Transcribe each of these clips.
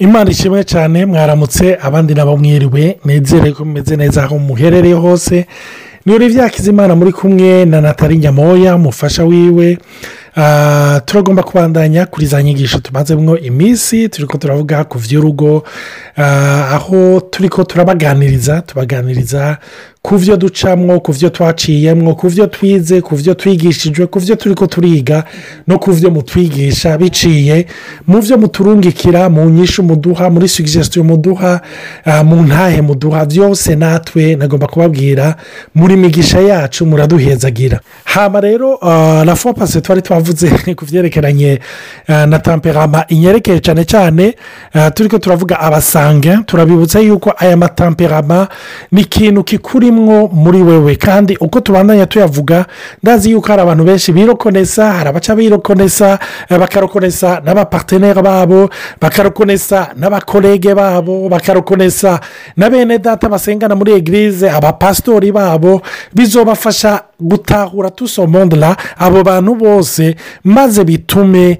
imana ishimwe cyane mwaramutse abandi nabo mwiriwe nezere ko mumeze neza aho muherereye hose. Ni urivyakiza imana muri kumwe na natali nyamoya umufasha wiwe. Ah, turagomba kubandanya kuri za nyigisho tumazemo iminsi turi ko turavuga ku by'urugo ah, aho turi ko turabaganiriza tubaganiriza ku byo ducamwo ku byo twaciyemwo ku byo twize ku byo twigishijwe ku byo turi ko turiga no ku byo mutwigisha biciye mu byo muturungikira mu nyinshi muduha muri sugisesiyo muduha ah, mu ntahe muduha byose natwe nagomba kubabwira muri migisha yacu muraduhezagira. Haba rero ah, na fo pase twari twavuze ku byerekeranye ah, na tamperama inyerekeye cyane cyane ah, turi ko turavuga abasange turabibutsa yuko aya matamperama ni ikintu kikurimwo muri wewe. Kandi uko tubandanya tuyavuga ndazi yuko hari abantu benshi birokonesa hari abaca birokonesa eh, bakarokonesa n'abapateneri babo bakarokonesa n'abakorege babo bakarokonesa na bene data basengana muri egirize abapasitori babo bizobafasha gutahura tusomondera abo bantu bose maze bitume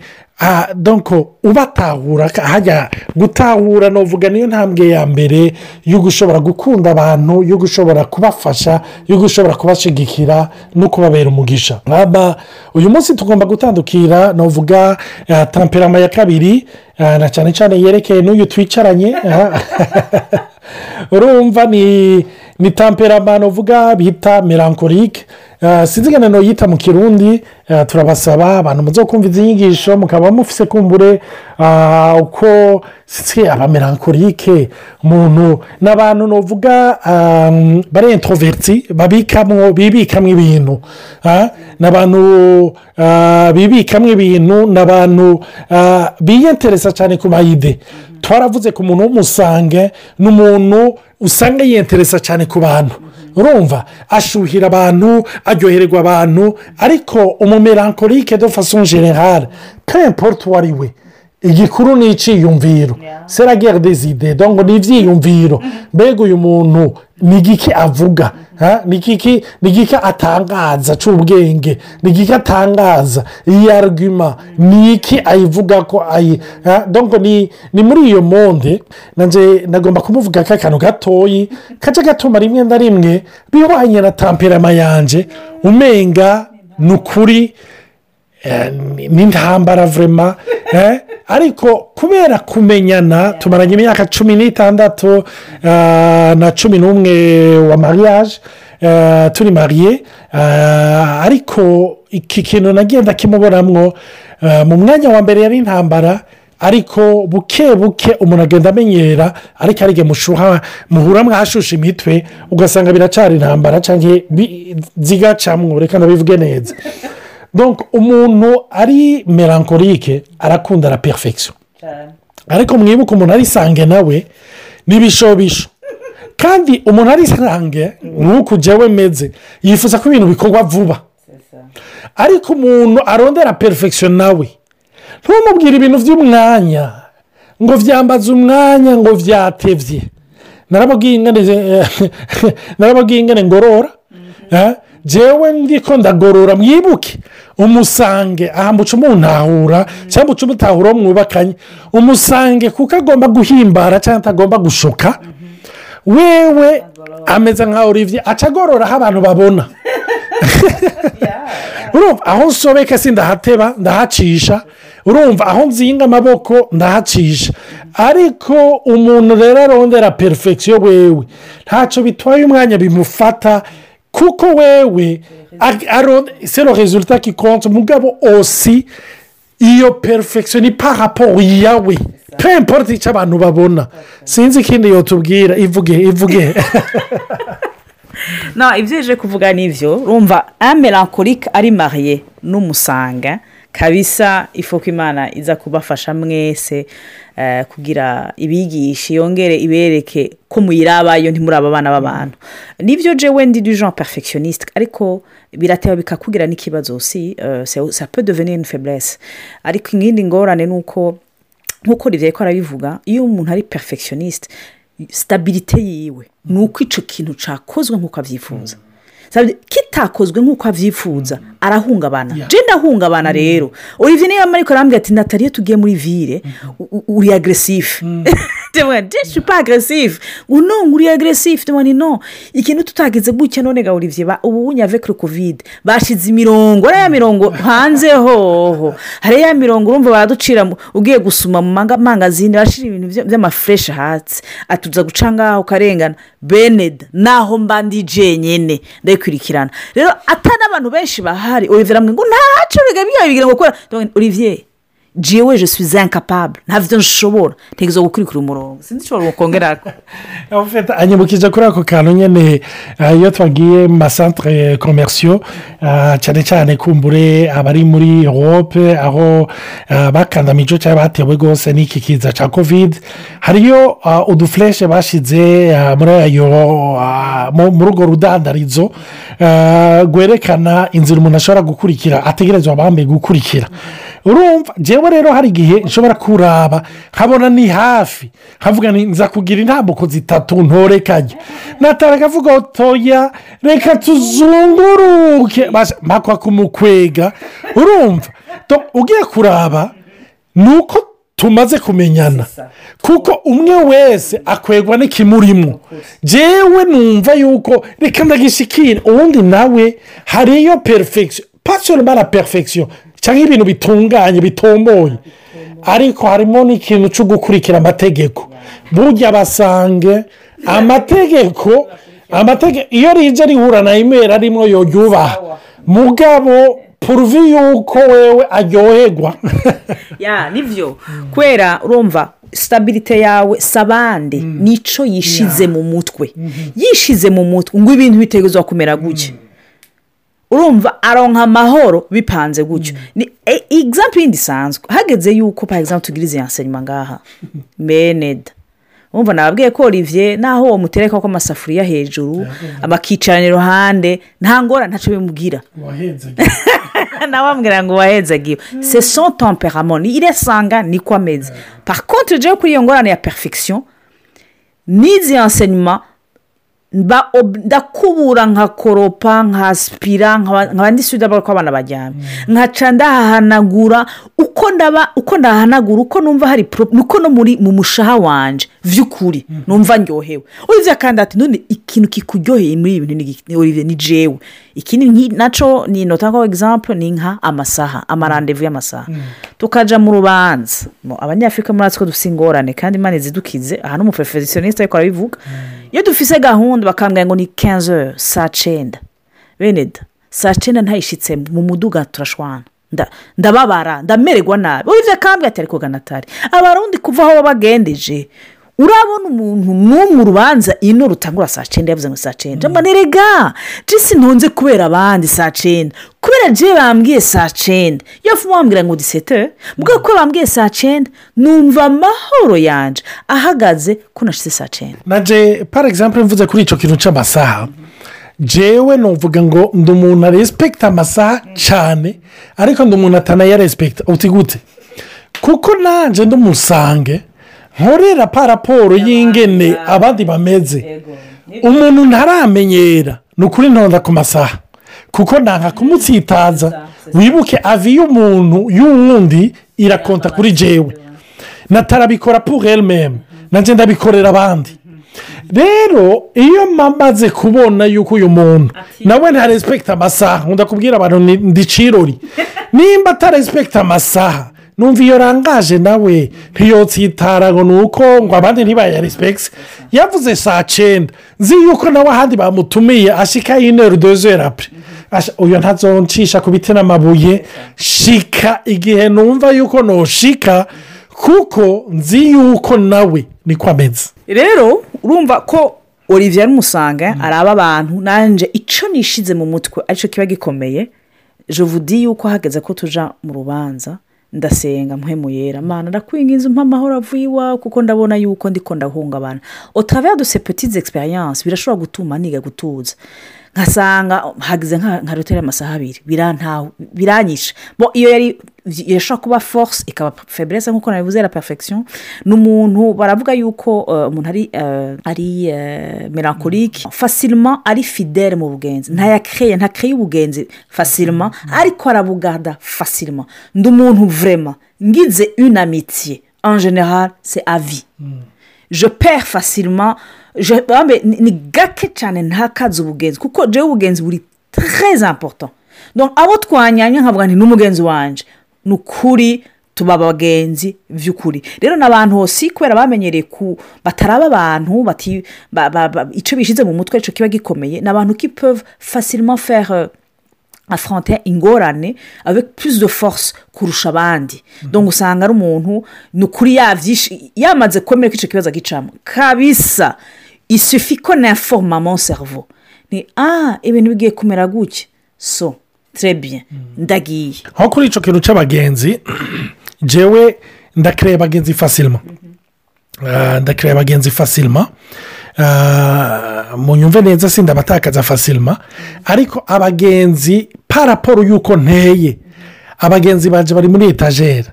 ubatahura ka- hajya gutahura novuga niyo ntambwe ya mbere yo gushobora gukunda abantu yo gushobora kubafasha yo gushobora kubashigikira no kubabera umugisha uyu munsi tugomba gutandukira novuga ah, tamperama ya kabiri ah, na cyane cyane yerekeye n'uyu twicaranye ah, urumva ni ni tamperama novuga bita melancholique. Sinzi ingano noyita mu kirundi uh, turabasaba abantu muzo kumva izi nyigisho mukaba mufise kumbure uh, uko si abamelancholique umuntu n'abantu novuga um, bari introverti babikamwo bibikamwo ibintu n'abantu uh, bibikamwo ibintu n'abantu uh, biyenteresa cyane ku mayide twaravuze ku muntu w'umusange n'umuntu usanga yiyenteresa cyane ku bantu. Urumva ashuhira abantu aryohererwa abantu ariko umumelancholique de façon générale peu importe uwo ari we igikuru ni icyiyumviro sera guerre des idées donc ni ibyiyumviro mbega uyu muntu ni igiki avuga? Ha? ni igiki atangaza cy'ubwenge ni igiki atangaza? Iyi argument ni iki ayivuga ko ayi? Donc ni muri iyo monde nagomba kumuvuga ko akantu gatoyi kajya gatuma rimwe na rimwe bihwanye na tamperama yanjye umenga ni ukuri n'intambara vurema eh, ariko kubera kumenyana tumaranye imyaka cumi n'itandatu ah, na cumi n'umwe wa mariage eh, turi mariye ariko iki kintu nagenda kimuboramwo mu mwanya wa mbere yari intambara ariko buke buke umuntu agenda amenyera ariko arige mushuha muhura mwashusha imitwe ugasanga biracana intambara cyangwa zigacamwo reka nabivuge neza. Donc umuntu ari melancholique arakunda la perfection. Ariko mwibuke umuntu ari sange nawe n'ibishobisho kandi umuntu ari sange nk'uko ujyawe meze yifuza ko ibintu bikorwa vuba. Ariko umuntu arondera perfection nawe ntumubwire ibintu by'umwanya ngo byambaze umwanya ngo byatebye narababwiye ingane narababwiye ingane ngorora jewe ndiko ndagorora mwibuke. Umusange aha muca umuntahura cyangwa muca umutahura uwo mwubakanye. Umusange kuko agomba guhimbara cyangwa atagomba gushuka wewe ameze nka olivier aca agorora aho abantu babona. Urumva aho nsobeka si ndahateba ndahacisha. Urumva aho nzinga amaboko ndahacisha. Ariko umuntu rero arondera perfection wewe. Ntacyo bitwaye umwanya bimufata kuko wewe. Sero resulta kikonje mugabo osi iyo perfection ni parapo yawe pe importe icyo abantu babona sinzi ikindi yotubwira ivuge ivuge no ibyo uje kuvuga ni ibyo urumva amelancholique ari mariye n'umusanga kabisa ifuka imana iza kubafasha mwese kugira ibigishe yongere ibereke ko muyirabayo ntimuraba abana b'abantu. Nibyo jewe ndi du genre perfectionniste ariko birateba bikakugira n'ikibazo. Si euh, ça peut devenir une faiblesse. Ariko iyindi ngorane ni uko nk'uko riviye ko arabivuga iyo umuntu ari perfectioniste sitabirite yiwe ni uko icyo kintu cyakozwe nk'uko abyifuza. Kitakozwe nk'uko abyifuza arahungabana. Yeah. je ndahungabana rero? Olivier niyo ariko arambwira ati natali iyo tugiye muri u- u- uri agressif. Ndabona je suis pas agressif. Ngo no ngo uri agressif. Ndabona ni no ikintu tutagize gutya none ga olivier ba ubu bunye avec le covid. Bashize imirongo ariya mirongo hanze hoho. Hari ya mirongo urumva baraducira ugiye gusuma mu manga- mangazini barashira ibintu vy'amafureshi hasi atuza guca ngaho ukarengana beneda naho mba ndi jenyene ndayikurikirana rero atari abantu benshi bahari olivier aramwe ngo ntaco biga biga bigira ngo kora Donc, olivier jewe je suis incapable. Ntavyo nshobora ntegezo gukurikira umurongo. Sinzi ishobora gukongerako Ufite anyibukije kuri ako kantu nyine eh, iyo twagiye mu masantere komerisiyo eh, cyane cyane kumbure abari muri europe aho eh, bakandamije cyangwa batewe rwose n'iki kiza cya kovide hariyo udufureshe bashyize muri urwo rudandarizo rwerekana inzira umuntu ashobora gukurikira ategerezwa bambaye gukurikira. Urumva njyewe rero hari igihe nshobora kuraba nkabona ni hafi. Nkavuga nza kugira intambuko zitatu ntorekanye natara akavuga otoya reka tuzunguruke. Mpakwa kumukwega urumva ugiye kuraba ni uko tumaze kumenyana. Kuko umwe wese akwegwa n'ikimurimo jewe numva yuko reka ndagishikire ubundi nawe hariyo perfection pasiyoni bara perfection cyangwa ibintu bitunganye bitomboye. Ariko harimo n'ikintu cyo gukurikira amategeko. Burya basange amategeko amategeko iyo rije rihura na imeri arimo yoyubaha mugabo puruvi yuko wewe aryoherwa. Ya ni byo kubera urumva sitabirite yawe si abandi nico yishize mu mutwe. Yishize mu mutwe. Ngo ibintu bitegerezwa kumera gutya. Urumva aronka amahoro bipanze gutyo. Ni egizampu yindi isanzwe. Hageze yuko pa egizampu tugira izi yanserima ngaha. Meneda urumva nababwiye ko olivier naho uwo mutereka ko amasafuriya hejuru abakicarana iruhande nta ngorane ntacyo bimubwira nawe ambwira ngo wahezagiwe se son temperament. Iresanga niko ameze. Par contre jewe kuri iyo ngorane ya perfection n'izi ob- ndakubura nkakoropa nkasipira nkaba nkaba ndisubiza ko abana bajyamye nkaca ndahahanagura uko ndaba uko ndahanagura uko numva hari niko no muri mu mushaha wanje. Vy'ukuri numva ndyohewe. Olivier kandi ati none ikintu kikuryoheye muri ibi bintu ni iki?" Ni olivier ni jewe. Ikindi naco ni notanga example ni nka amasaha amarandevu y'amasaha. Tukaja mu rubanza. Abanyafurika muri ko dufite ingorane kandi imana izidukize aha n'umufeferisioniste ariko arabivuga. Iyo dufise gahunda bakambwira ngo ni kenze saa cyenda bene da saa cyenda ntayishitse mu muduga turashwana. Nda- ndababara ndamererwa nabi. Uriya kambwe atari kugana atari abarundi kuva aho bagendeje urabona umuntu n'umwe urubanza ino rutangura saa cyenda yavuze ngo saa cyenda. Mba nerega jisi ntunze kubera abandi saa cyenda. Kubera je bambwiye saa cyenda. Iyo fu wambwira ngo disete mbwa ko bambwiye saa cyenda numva amahoro yanje. Ahagaze ko nashize saa cyenda. Naje par exemple mvuze kuri icyo kintu cy'amasaha jewe nuvuga ngo ndi umuntu arespekita amasaha cyane ariko ndi umuntu atanayarespekita uti gute? Kuko nanjye ndumusange nkorera paraporo y'ingene abandi bameze. Umuntu ntaramenyera. Ni ukuri ntonda ku masaha. Kuko ntanka kumutsitaza. Wibuke avi y'umuntu y'uwundi irakonta kuri jewe. Natarabikora pour elle même nanjye ndabikorera abandi. Rero iyo mamaze kubona yuko uyu muntu nawe ntarespekita amasaha. Nkunda kubwira abantu ndi cirori nimba atarespekita amasaha numva iyo rangaje nawe. Ntiyotsitara ngo ni uko ngo abandi ntibayarespekite yavuze saa cyenda. Nzi yuko nawe ahandi bamutumiye ashika y'inero dozera apure Asha- uyu ntazoncisha ku biti n'amabuye. Shika igihe numva yuko noshika kuko nzi yuko nawe niko ameze. Rero urumva ko olivier n'umusanga araba abantu. Nanjye icyo nishize mu mutwe ari cyo kiba gikomeye. Jovudi yuko hageze ko tuja mu rubanza. Ndasenga mpemuyera mana ndakwinginze umpa amahoro avuye iwawe kuko ndabona yuko ndiko ndahungabana otravers de ces petites experiences birashobora gutuma niga gutuza. Nkasanga hagize nka roteri amasaha abiri biranyisha iyo yari yashobora kuba force ikaba febreze nk'uko nabivuze la perfection ni umuntu baravuga yuko eh, umuntu ari eh, ari eh, melancholique facilement ari fidele mu bugenzi. Ntayakreye ntakreye ubugenzi facilement ariko arabugarda facilement. Ndi umuntu vraiment. Ngize une amitié. En général c'est à vie. Je perds facilement. Je bambe ni ni gake cyane ntakaze ubugenzi kuko jewe ubugenzi buri très important. Donc abo twanyanya nkavuga nti n'umugenzi wanje ni ukuri tuba abagenzi by'ukuri rero n'abantu hose kubera bamenyereye ku bataraba abantu icyo bishyize mu mutwe icyo kiba gikomeye ni abantu qui peuvent facilement faire affronter ingorane avec plus de force kurusha abandi. Donc usanga ari umuntu ni ukuri yabyishe yamaze kwemera ko icyo kibazo agicamo. Kabisa! Isufi ko naforma mon cerveau. Ni ah ibintu bigiye kumera gutya. So très bien. Ndagiye. Nko kuri icyo kintu cy'abagenzi jewe ndakireba abagenzi fasilima ndakireba abagenzi fasilima mu nyumve neza sinda abatakaza fasilima ariko abagenzi paraporo y'uko nteye. Abagenzi baje bari muri etajeri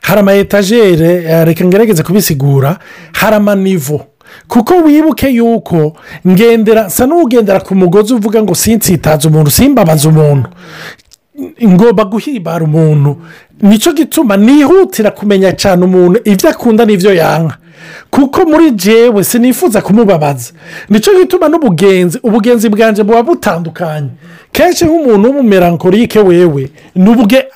hari ama etajeri eh, reka ngerageze kubisigura hari amanivo kuko wibuke yuko ngendera nsa n'ugendera ku mugozi uvuga ngo sinsitaze umuntu simbabaze umuntu. Ngomba guhibara umuntu. Nicyo gituma nihutira kumenya cyane umuntu ibyo akunda n'ibyo yanga. Kuko muri jewe sinifuza kumubabaza. Nicyo gituma n'ubugenzi ubugenzi bwanjye buba butandukanye. Kenshi nk'umuntu w'umumerankorike wewe ni ubwe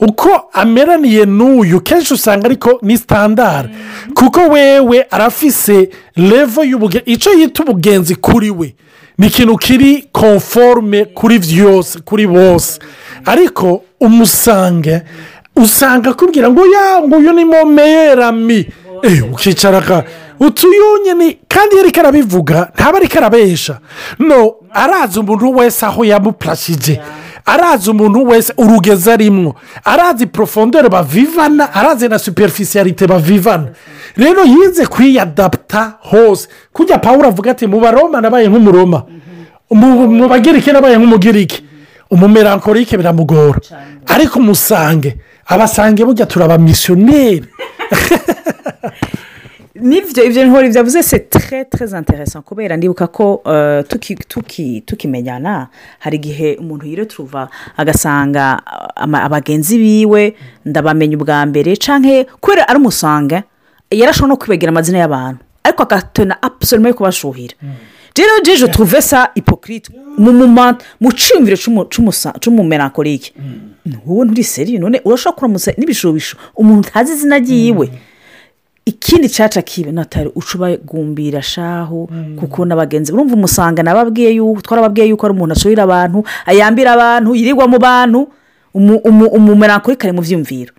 uko ameraniye n'uyu kenshi usanga ariko ni sitandara kuko wewe arafise levo y'ubugenzi icyo yita ubugenzi kuri we. Ni ikintu kiri konforume kuri byose kuri bose. Ariko umusange usanga akubwira ngo ya ngo uyu ni momeyerami ukicara ka utuyunye ni kandi iyo ariko arabivuga ntaba ariko arabesha no arazi umuntu wese aho yamupurashije arazi umuntu wese urugezi arimwo arazi porofondere bavivana arazi na superifisiyarite bavivana. Rero yize kwiyadaputa hose. Kujya pawuro avuga ati mu baroma nabaye nk'umuroma. Mu mu bagirike nabaye nk'umugirike umumerankorike biramugora. Ariko umusange abasange burya turabamisiyoneri ni byo ibyo nkora byavuze se tre très intéressant. Kubera ndibuka ko tuki- tukimenyana hari igihe umuntu yireturuva agasanga ama- abagenzi biwe ndabamenya ubwa mbere cyangwa kubera ari umusanga yarashobora no kwibagira amazina y'abantu. Ariko agatona apusoroma yo kubashuhira. Rero jeje tuve sa ipokirite mu muma mu cyumviro cy'umumerankorike wowe nturi seriye none urashobora kuramutsa n'ibishobisho umuntu utazi izina ryiwe. Ikindi cyaca kibe natari ucubagumbira shahu kuko n'abagenzi urumva umusanga nababwiye yuko twarababwiye yuko ari umuntu ashorera abantu ayambira abantu yirirwa mu bantu umu- umu- umumerankorike ari mu byumviro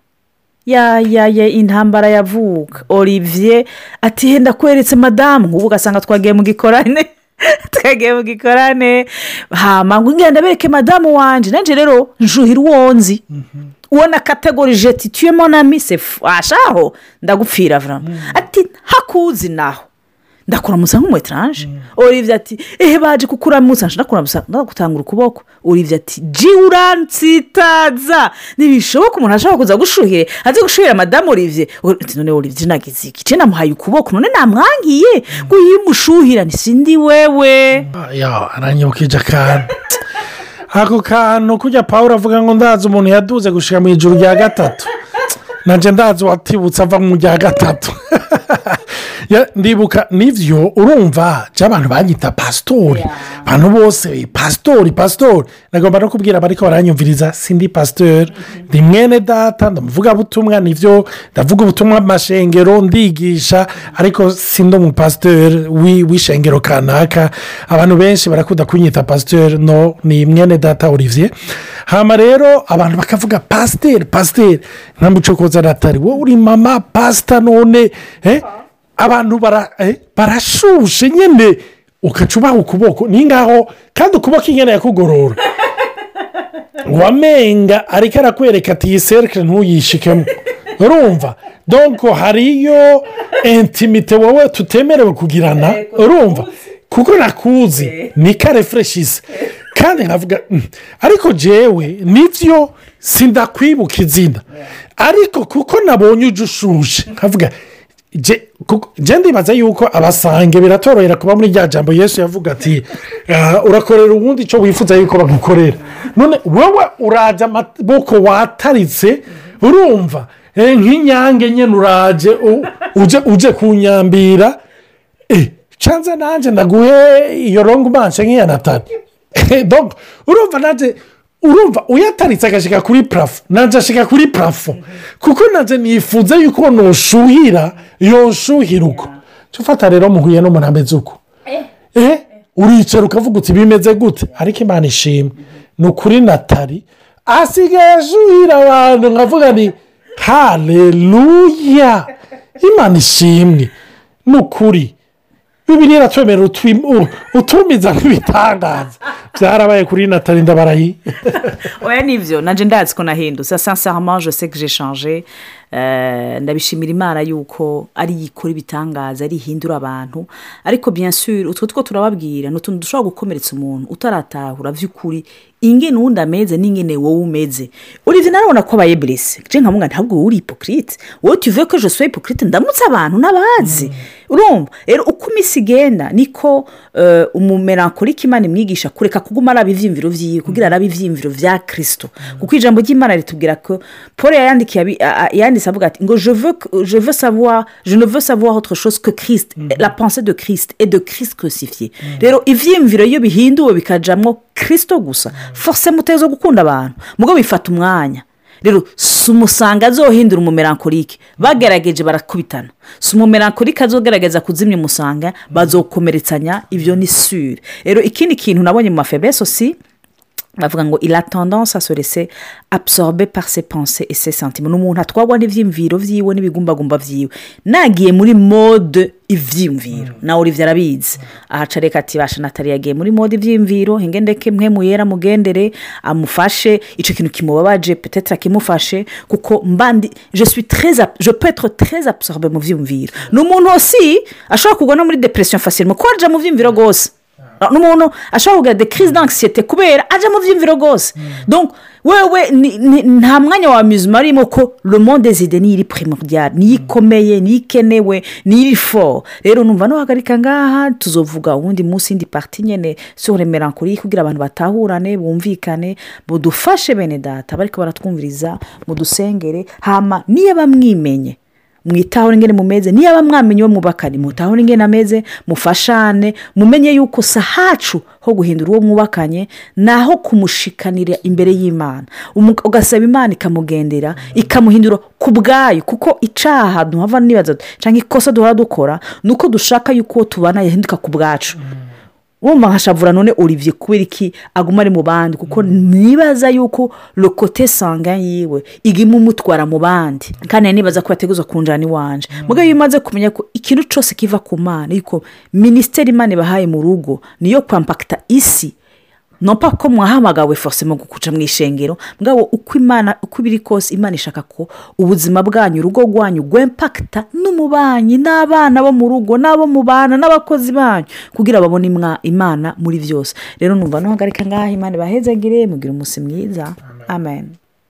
ya ya ya intambara yavuka. Olivier ati henda kweretse madamu nk'ubu ugasanga twagiye mu gikorane twagiye mu gikorane. Hama ngo ngenda bereke madamu wanjye nanjye rero njuhira uwo nzi. Uwo na kategori jeti tuye monami se fashaho ndagupfira vurama ati hakuzi naho. Ndakuramutsa nk'umuwetaranje olivier ati ehe baje kukuramutsa ndakuramutsa ndagutangura ukuboko. Olivier ati ji uransitaza. Ntibishoboka umuntu ashobora kuza gushuhire azi gushuhira madamu ati none olivier nagize iki? Ce namuhaye ukuboko none namwangiye. Ngo yimushuhira ni sindi wewe. Ya aranyibukije akantu. ako kantu kujya pawuro avuga ngo ndazi umuntu yaduze gushyira mu ijoro rya gatatu. Nanjye ndazi watibutse ava mu rya gatatu. ndibuka ni byo urumva jya abantu banyita pasitori abantu bose pasitori pasitori nagomba no kubwira abariko baranyumviriza sindi pasitori ndi mwene data ndamuvuga butumwa ni byo ndavuga ubutumwa amashengero ndigisha ariko sindi umupasitori wi- w'ishengero kanaka. Abantu benshi barakunda kunyita pasitori no ni mwene data olivier. Hama rero abantu bakavuga pasiteri pasiteri ntamucokoza natari wowe uri mama pasita none? Eh? Abantu eh, barashushe nyine ugaca ubaha ukuboko ni ngaho kandi ukuboko ingana yakugorora. Wamenga ariko arakwereka ati iyi serike ntuyishikemo. Urumva? Donko hariyo intimite wowe tutemerewe kugirana? Urumva? kuko nakuzi ni kare fureshisi kandi nkavuga "Mm, ariko jewe ni byo sindakwibuka izina ariko kuko nabonye uje ushuje nkavuga je ndibaza yuko abasange biratorohera kuba muri rya jambo yesu yavuga ati "Ah, urakorera ubundi icyo wifuza yuko bagukorera. None wowe uraje amaboko wataritse urumva Eh, nk'inyange nyine uraje u- uje- uje kunyambira. Eh, canze nanjye ndaguhe iyo rongo manche nk'iya natani donc urumva nanjye urumva uyataritse agashyika kuri parafo nanjye ashyika kuri parafo kuko nanjye nifuza yuko nushuhira yoshuhira uko. Cyo ufata rero muhuye n'umuntu ameze uko eh? Uricara ukavuga uti bimeze gute? Ariko imana ishimwe. Ni ukuri natali asigaye ashuhira abantu nkavuga ni hareruya imana ishimwe. Ni ukuri. Bibiri u- utumiza nk'ibitangaza byarabaye kuri natali ndabarayi. Oya ni byo nanjye ndazi ko nahindutse je sais que changé. Eh, ndabishimira imana yuko ari ikora ibitangaza ari ihindura abantu. Ariko bien sûr utwo two turababwira ni utuntu dushobora gukomeretsa umuntu utaratahura. By'ukuri ingene uwundi ameze n'ingene wowe umeze. Uriya narabona ko abaye burese nje nkamubwira ntabwo wowe uri hipokrite wowe tuve ko je sois hipokrite ndamutse abantu n'abazi. Urumva. Rero uko iminsi igenda niko eh, umumerankorike imana imwigisha kureka kuguma araba ibyiyumviro byiwe kugira arabe ibyiyumviro bya kirisito kuko ijambo ry'imana ritubwira ko paul yanditse avuga ati ngo je veux que- je veux savoir je ne veux savoir autre chose que christ la pensée de christ et de christ crucifié. Rero ibyiyumviro iyo bihinduwe bikajyamo kirisito gusa. Force muteze gukunda abantu. Mugo bifata umwanya. Rero si umusanga azohindura umumerankorike bagerageje barakubitana. Si umumerankorike azogerageza kuzimya umusanga bazokomeretsanya ibyo ni sure. Rero ikindi kintu nabonye mu mafebesi osi bavuga ngo il a tendance à se laisser absorber par ses pensées et ses sentiments. Ni umuntu atwagwa n'ibyiyumviro byiwe n'ibigumbagumba byiwe nagiye muri mode ibyiyumviro nawe uriya arabizi ahaca reka ati basha natali yagiye muri mode ibyiyumviro henge ndeke mwe muyera mugendere amufashe icyo kintu kimubabaje petetre akimufashe kuko mbandi je suis très je peux être très absorbe mu byiyumviro ni umuntu aussi ashobora kugwa no muri depression facilement. Kuko mu byiyumviro rwose ni umuntu ashobora kugira de crise d'anxiété kubera ajya mu byiyumviro rwose wewe nta mwanya wa muzima arimo ko le monde des idées niyo iri primordial. Niyo ikomeye niyo ikenewe niyo iri fo rero numva nuhagarika ngaha tuzovuga ubundi munsi indi parti nyine sur le melancolie kugira abantu batahurane bumvikane budufashe bene data bariko baratwumviriza mudusengere hama niyo bamwimenye mwitaho ingene mumeze. Niba mwamenye uwo mwubakanye mutaho ingene ameze mufashane mumenye yuko si ahacu ho guhindura uwo mwubakanye ni aho kumushikanira imbere y'imana. Ugasaba imana ikamugendera ikamuhindura ku bwayo kuko icaha duhava nibaza cyangwa ikosa duhora dukora? Ni uko dushaka yuko uwo tubana yahinduka ku bwacu. Wumva nkashavura none olivier kubera iki? Aguma ari mu bandi kuko nibaza yuko lokote sanga yiwe igima umutwara mu bandi. Kandi nibaza ko yateguza ku njyana iwanje. Mugabo iyo umaze kumenya ko ikintu cyose kiva ku mana yuko minisiteri imana ibahaye mu rugo niyo kwampakita isi nopa ko mwahamagawe force mu gukuca mu ishengero mugabo uko imana uko biri kose imana ishaka ko ubuzima bwanyu urugo rwanyu rwempakita n'umubanyi n'abana bo mu rugo n'abo mubana n'abakozi banyu kugira babone imana muri byose. Rero numva nuhagarika ngaha imana ibahezagire mugire umunsi mwiza. Amen.